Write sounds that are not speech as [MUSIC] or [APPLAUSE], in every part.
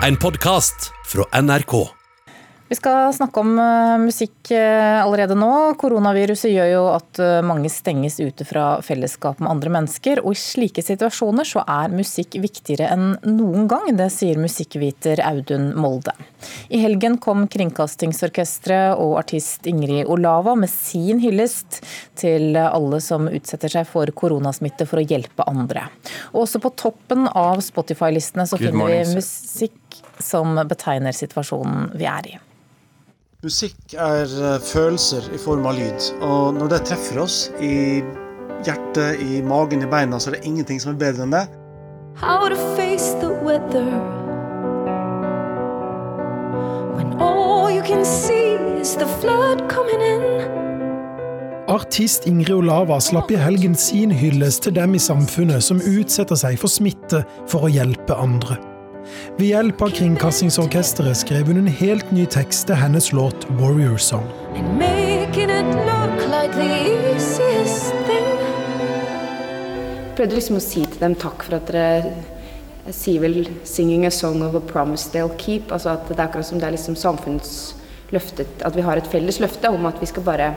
En podkast fra NRK. Vi skal snakke om uh, musikk uh, allerede nå. Koronaviruset gjør jo at uh, mange stenges ute fra fellesskap med andre mennesker. Og i slike situasjoner så er musikk viktigere enn noen gang. Det sier musikkviter Audun Molde. I helgen kom Kringkastingsorkesteret og artist Ingrid Olava med sin hyllest til alle som utsetter seg for koronasmitte for å hjelpe andre. Og også på toppen av Spotify-listene så finner vi musikk som betegner situasjonen vi er i. Musikk er eh, følelser i form av lyd. Og når det treffer oss i hjertet, i magen, i beina, så er det ingenting som er bedre enn det. how to face the weather when all you can see is the flood coming in. Artist Ingrid Olava slapp i helgen sin hyllest til dem i samfunnet som utsetter seg for smitte for å hjelpe andre. Ved hjelp av Kringkastingsorkesteret skrev hun en helt ny tekst til hennes låt 'Warrior Song'. like prøvde liksom å si til dem takk for at dere sier vel 'singing a song of a promise they'll keep'. Altså at det er akkurat som det er liksom samfunnsløftet At vi har et felles løfte om at vi skal bare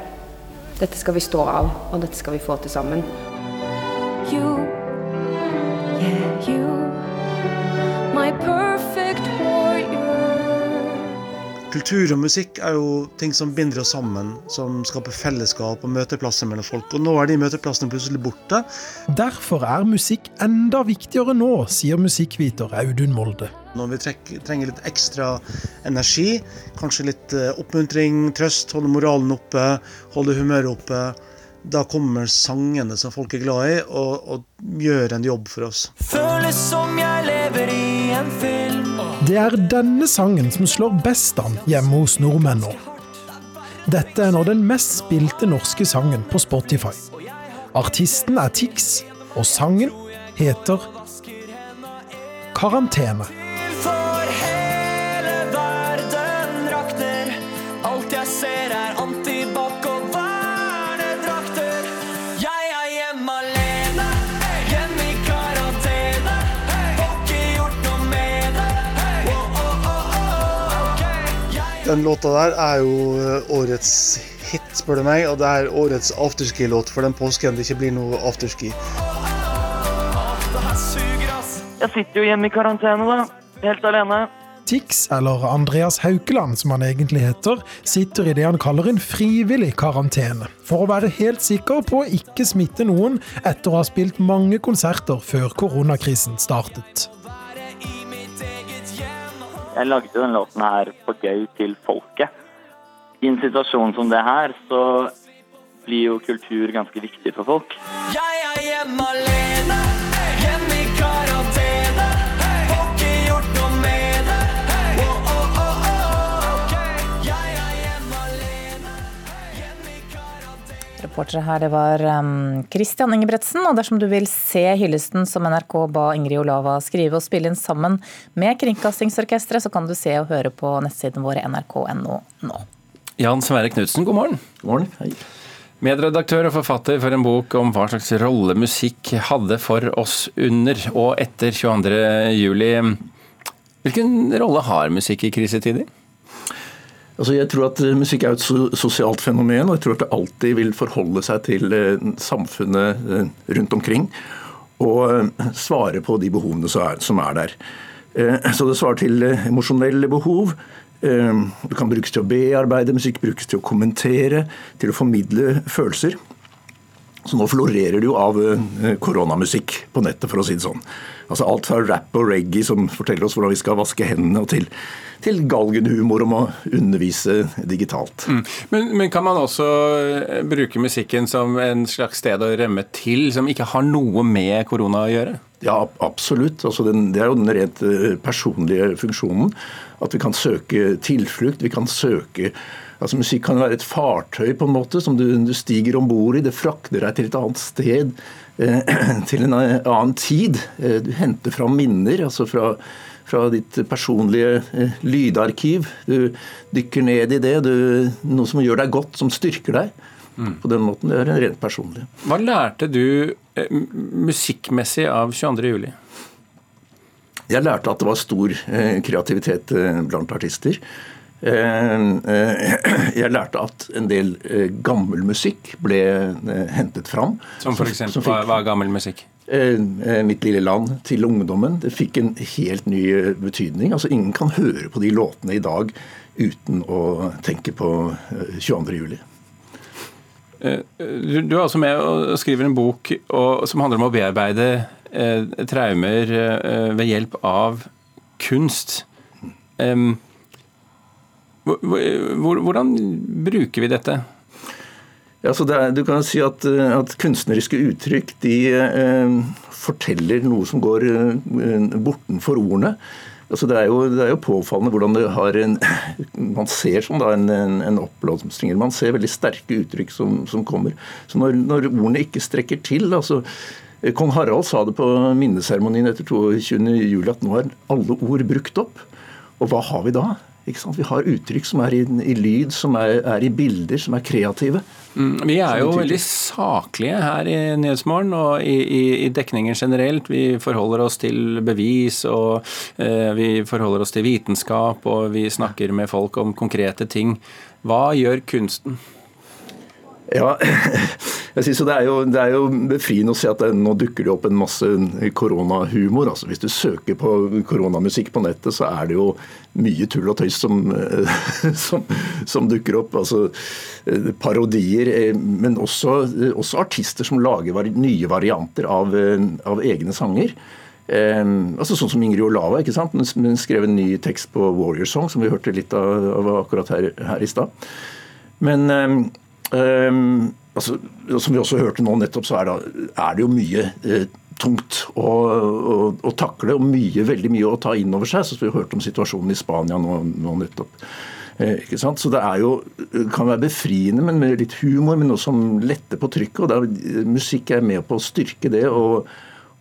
Dette skal vi stå av, og dette skal vi få til sammen. You, yeah, you, Kultur og musikk er jo ting som binder oss sammen, som skaper fellesskap og møteplasser mellom folk. Og nå er de møteplassene plutselig borte. Derfor er musikk enda viktigere nå, sier musikkviter Audun Molde. Når vi trenger litt ekstra energi, kanskje litt eh, oppmuntring, trøst, holde moralen oppe, holde humøret oppe, da kommer sangene som folk er glad i, og, og gjør en jobb for oss. Føles som jeg lever i en film. Det er denne sangen som slår best an hjemme hos nordmenn nå. Dette er nå den mest spilte norske sangen på Spotify. Artisten er Tix, og sangen heter Karantene. Den låta der er jo eh, årets hit, spør du meg, og det er årets afterski-låt for den påsken det ikke blir noe afterski. Jeg sitter jo hjemme i karantene, da. Helt alene. Tix, eller Andreas Haukeland som han egentlig heter, sitter i det han kaller en frivillig karantene. For å være helt sikker på å ikke smitte noen etter å ha spilt mange konserter før koronakrisen startet. Jeg lagde jo den låten her på gøy til folket. I en situasjon som det her, så blir jo kultur ganske viktig for folk. Jeg er hjemme alene, Reportere her, det var um, Christian Ingebretsen. Og dersom du vil se hyllesten som NRK ba Ingrid Olava skrive og spille inn sammen med Kringkastingsorkesteret, så kan du se og høre på nettsiden vår nrk.no nå. Jan Sverre Knutsen, god morgen. God morgen. Hei. Medredaktør og forfatter for en bok om hva slags rolle musikk hadde for oss under og etter 22. juli. Hvilken rolle har musikk i krisetider? Altså jeg tror at eh, Musikk er et sosialt fenomen, og jeg tror at det alltid vil forholde seg til eh, samfunnet eh, rundt omkring. Og svare på de behovene som er, er der. Så det svarer til emosjonelle behov. Eh, Det kan brukes til å bearbeide, musikk brukes til å kommentere, til å formidle følelser. Så nå florerer det jo av eh, koronamusikk på nettet, for å si det sånn. Altså Alt fra rap og reggae som forteller oss hvordan vi skal vaske hendene, og til, til galgenhumor om å undervise digitalt. Men, men kan man også eh, bruke musikken som en slags sted å rømme til, som ikke har noe med korona å gjøre? Ja, absolutt. Altså det er jo den rent eh, personlige funksjonen. At vi kan søke tilflukt. Vi kan søke altså Musikk kan være et fartøy på en måte som du, du stiger om bord i. Det frakter deg til et annet sted. Eh, [CLEARS THROAT] til en annen tid. Eh, du henter fram minner. altså fra fra ditt personlige eh, lydarkiv. Du dykker ned i det. Du, noe som gjør deg godt, som styrker deg. På den måten. Det er rent personlig. Hva lærte du eh, musikkmessig av 22. juli? jeg lærte at det var stor eh, kreativitet eh, blant artister. [CLEARS THROAT] Jeg lærte at en del gammel musikk ble hentet fram. Som for fikk- hva, er gammel musikk? Mitt lille land til ungdommen. Det fikk en helt ny betydning. Altså Ingen kan høre på de låtene i dag uten å tenke på eh, 22. juli. Eh, Du, du er også med og skriver en bok som handler om å bearbeide eh, traumer eh, ved hjelp av kunst. Hvordan bruker vi dette? Ja, det er, du kan si at, eh, at kunstneriske uttrykk de eh, forteller noe som går eh, bortenfor ordene. Altså det, er jo, det er jo påfallende hvordan en Man ser sånn da en, en, en oppblomstring. Man ser veldig sterke uttrykk som, som kommer. Så når, når ordene ikke strekker til altså Kong Harald sa det på minneseremonien etter 22. juli at nå er alle ord brukt opp. Og hva har vi da? Vi har uttrykk som er i, i lyd, som er, er i bilder, som er kreative. Mm, Vi er jo veldig saklige her i Nyhetsmorgen og i, i, i dekningen generelt. Vi forholder oss til bevis, og eh, vi forholder oss til vitenskap, og vi snakker med folk om konkrete ting. Hva gjør kunsten? Ja, [LAUGHS] jeg synes det, er jo, det er jo befriende å se at det, nå dukker det opp en masse koronahumor. Altså, hvis du søker på koronamusikk på nettet, så er det jo mye tull og tøys som, [LAUGHS] som, som dukker opp. Altså, eh, parodier, eh, men også, også artister som lager nye varianter av, eh, av egne sanger. Eh, altså Sånn som Ingrid Olava. ikke sant? Hun skrev en ny tekst på Warrior Song, som vi hørte litt av, av akkurat her, her i stad. Men eh, Ehm, altså, som vi også hørte nå nettopp, så er det, er det jo mye eh, tungt å, å, å takle, og mye, veldig mye å ta inn over seg. Så vi har hørt om situasjonen i Spania nå, nå nettopp. Eh, ikke sant? Så det er jo, kan være befriende, men med litt humor, men noe som letter på trykket. og det er, Musikk er med på å styrke det. og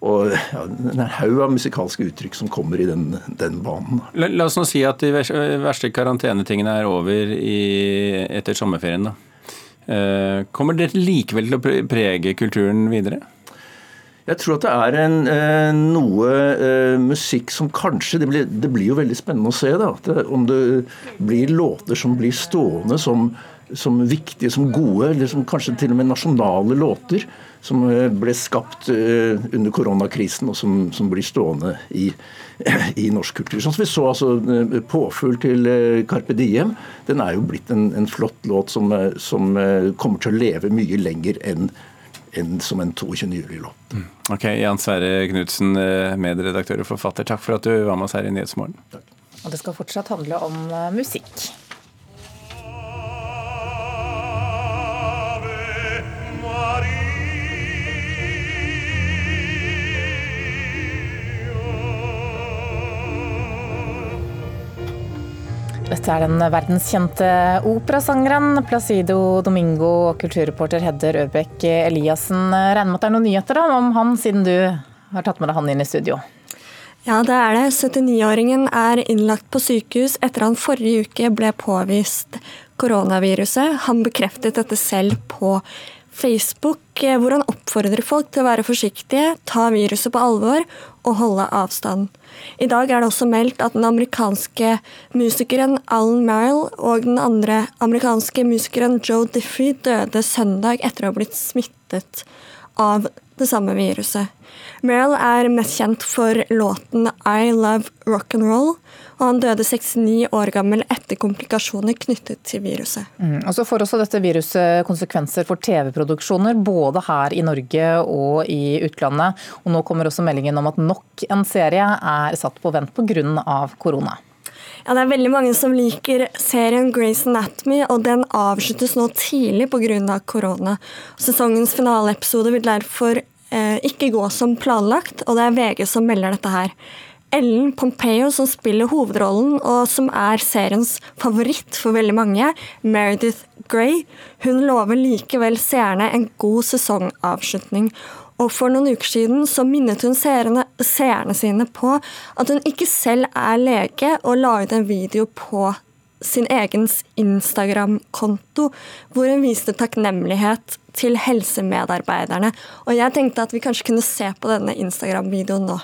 og ja, en haug av musikalske uttrykk som kommer i den, den banen. La, la oss nå si at de vers- verste karantenetingene er over i, etter sommerferien. da. Eh, Kommer det likevel til å prege kulturen videre? Jeg tror at det er en, eh, noe eh, musikk som kanskje det blir, det blir jo veldig spennende å se. da, det, Om det blir låter som blir stående som, som viktige, som gode, eller som kanskje til og med nasjonale låter. Som eh, ble skapt eh, under koronakrisen, og som, som blir stående i, i norsk kultur. Sånn som vi så altså eh, 'Påfugl' til Carpe Diem. Den er jo blitt en, en flott låt som, som kommer til å leve mye lenger enn enn som en 22. juli-låt. Ok, Jan Sverre Knutsen, medredaktør og forfatter, takk for at du var med oss her i Nyhetsmorgen. Og det skal fortsatt handle om musikk. Dette er den verdenskjente operasangeren Placido Domingo og kulturreporter Hedder Ørbekk Eliassen. Regner med at det er noen nyheter da, om han, siden du har tatt med deg han inn i studio? Ja, det er det. 79-åringen er innlagt på sykehus etter han forrige uke ble påvist koronaviruset. Han bekreftet dette selv på Facebook, eh, hvor han oppfordrer folk til å være forsiktige, ta viruset på alvor og holde avstand. I dag er det også meldt at den amerikanske musikeren Alan Merrill og den andre amerikanske musikeren Joe Diffie døde søndag etter å ha blitt smittet av det samme viruset. Merrill er mest kjent for låten I Love Rock'n'Roll, og han døde 69 år gammel etter komplikasjoner knyttet til viruset. Mm. Og så får også dette viruset konsekvenser for TV-produksjoner, både her i Norge og i utlandet. Og nå kommer også meldingen om at nok en serie er satt på vent pga. korona. Ja, det er veldig mange som liker serien Grace Anatomy, og den avsluttes nå tidlig pga. korona. Sesongens finaleepisode vil derfor eh, ikke gå som planlagt, og det er VG som melder dette her. Ellen Pompeo, som spiller hovedrollen, og som er seriens favoritt for veldig mange, Meredith Grey, hun lover likevel seerne en god sesongavslutning. Og For noen uker siden så minnet hun seerne, seerne sine på at hun ikke selv er lege, og la ut en video på sin egen Instagram-konto, hvor hun viste takknemlighet til helsemedarbeiderne. Og jeg tenkte at vi kanskje kunne se på denne Instagram-videoen nå.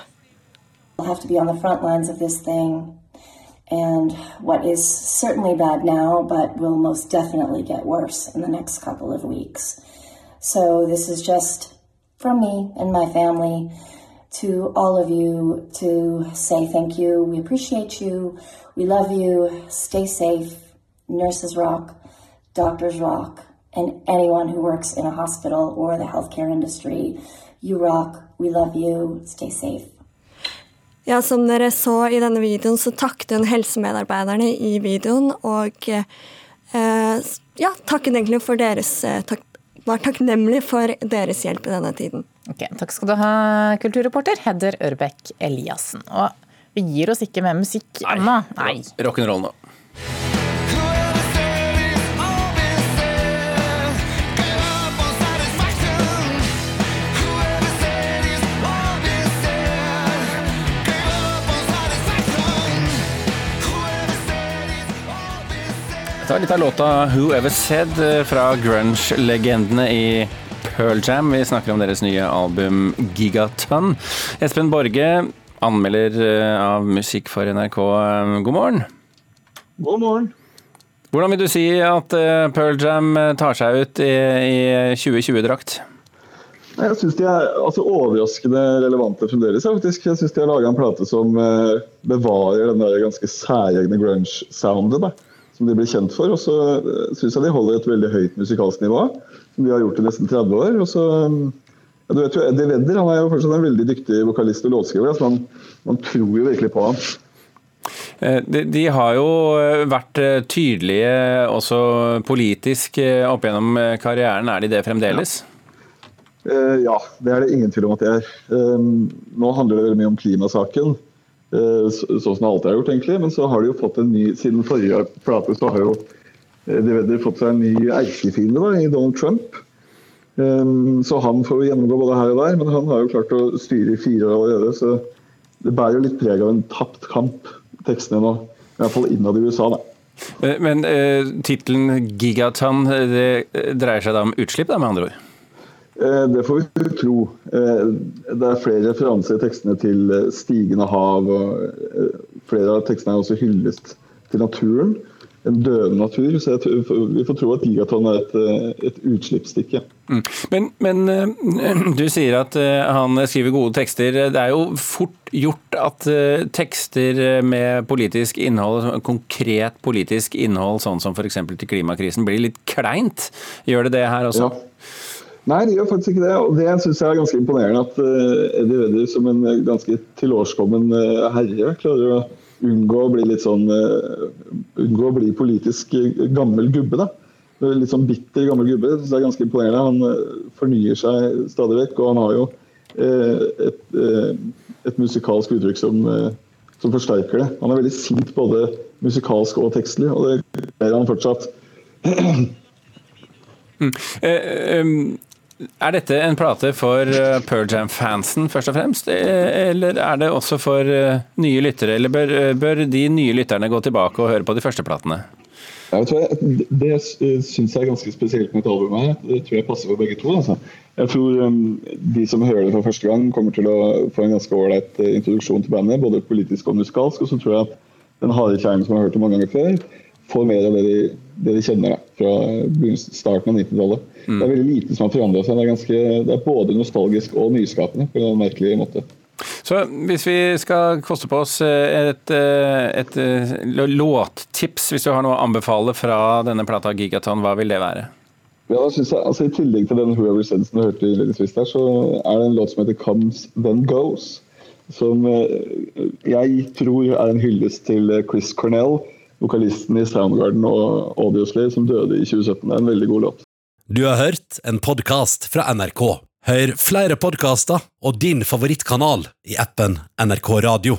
We'll have to be on the front lines of this thing. And what is certainly bad now, but will most definitely get worse in the next couple of weeks. So, this is just from me and my family to all of you to say thank you. We appreciate you. We love you. Stay safe. Nurses rock, doctors rock, and anyone who works in a hospital or the healthcare industry, you rock. We love you. Stay safe. Ja, Som dere så i denne videoen, så takket hun helsemedarbeiderne i videoen. Og eh, ja, takket egentlig for deres eh, tak var takknemlig for deres hjelp i denne tiden. Ok, Takk skal du ha, kulturreporter Hedder Ørbekk Eliassen. Og vi gir oss ikke med musikk ennå. Nei. Rock'n'roll nå. Var litt av låta 'Who Ever Said' eh, fra grunge-legendene i Pearl Jam. Vi snakker om deres nye album 'Gigaton'. Espen Borge, anmelder eh, av musikk for NRK. Eh, God morgen. God morgen. Hvordan vil du si at Pearl Jam tar seg ut i, i 2020-drakt? Jeg syns de er altså, overraskende relevante fremdeles. faktisk. Jeg syns de har laga en plate som bevarer den der ganske særegne grunge-soundet som de blir kjent for. Og så eh, syns jeg de holder et veldig høyt musikalsk nivå, som de har gjort i nesten 30 år. Og så, ja, du vet jo, Eddie Vedder han er jo fortsatt en veldig dyktig vokalist og låtskriver, så man, man tror jo virkelig på ham. De, de, har jo vært tydelige også politisk opp gjennom karrieren. Er de det fremdeles? Ja. Ja, det er det ingen tvil om at det er. Uh, nå handler det veldig mye om klimasaken, sånn som det alltid har gjort, egentlig. Men så har de jo fått en ny Siden forrige plate så har jo de vedder fått seg en ny erkefiende i Donald Trump. Um, så han får jo gjennomgå både her og der, men han har jo klart å styre i fire år allerede. Så det bærer jo litt preg av en tapt kamp, tekstene nå. I hvert fall innad i USA, da. Men eh, tittelen 'Gigaton' det dreier seg da om utslipp, da, med andre ord? Det får vi tro. Det er flere referanser i tekstene til stigende hav. og Flere av tekstene er også hyllest til naturen. En døende natur. Så vi får tro at gigaton er et, et utslippsstykke. Mm. Men, men, [CLEARS THROAT] du sier at han skriver gode tekster. Det er jo fort gjort at tekster med politisk innhold, konkret politisk innhold, sånn som f.eks. til klimakrisen, blir litt kleint. Gjør det det her også? Ja. Nei, det gjør faktisk ikke det. Og det syns jeg er ganske imponerende. At uh, Eddie Vedder som en ganske tilårskommen uh, herre klarer å unngå å bli litt sånn Unngå å bli politisk gammel gubbe, da. Litt sånn bitter gammel gubbe. Synes jeg er ganske imponerende. Han fornyer seg stadig vekk, og han har jo et, et musikalsk uttrykk som, som forsterker det. Han er veldig sint både musikalsk og tekstlig, og det gjør han fortsatt. Mm. Eh, er dette en plate for Pearl Jam-fansen først og fremst, eller er det også for nye lyttere? Eller bør, bør de nye lytterne gå tilbake og høre på de første platene? Ja, jeg, det syns jeg er ganske spesielt med et album her. Det tror jeg passer for begge to. Altså. Jeg tror de som hører det for første gang, kommer til å få en ganske ålreit introduksjon til bandet, både politisk og musikalsk. Og så tror jeg at den harde kjernen som har hørt det mange ganger før, får mer av det de, det de kjenner da, fra starten av 90-tallet. Mm. Det er veldig lite som har forandra seg. Det er, ganske, det er både nostalgisk og nyskapende på en merkelig måte. Så hvis vi skal koste på oss et, et, et låttips, hvis du har noe å anbefale fra denne plata Gigaton, hva vil det være? Ja, da synes jeg, altså I tillegg til den Whoever Sense du hørte innledningsvis der, så er det en låt som heter Comes Then Goes. Som jeg tror er en hyllest til Chris Cornell vokalisten i Soundgarden og Audioslave som døde i 2017. Det er en veldig god låt. Du har hørt en podkast fra NRK. Hør flere podkaster og din favorittkanal i appen NRK Radio.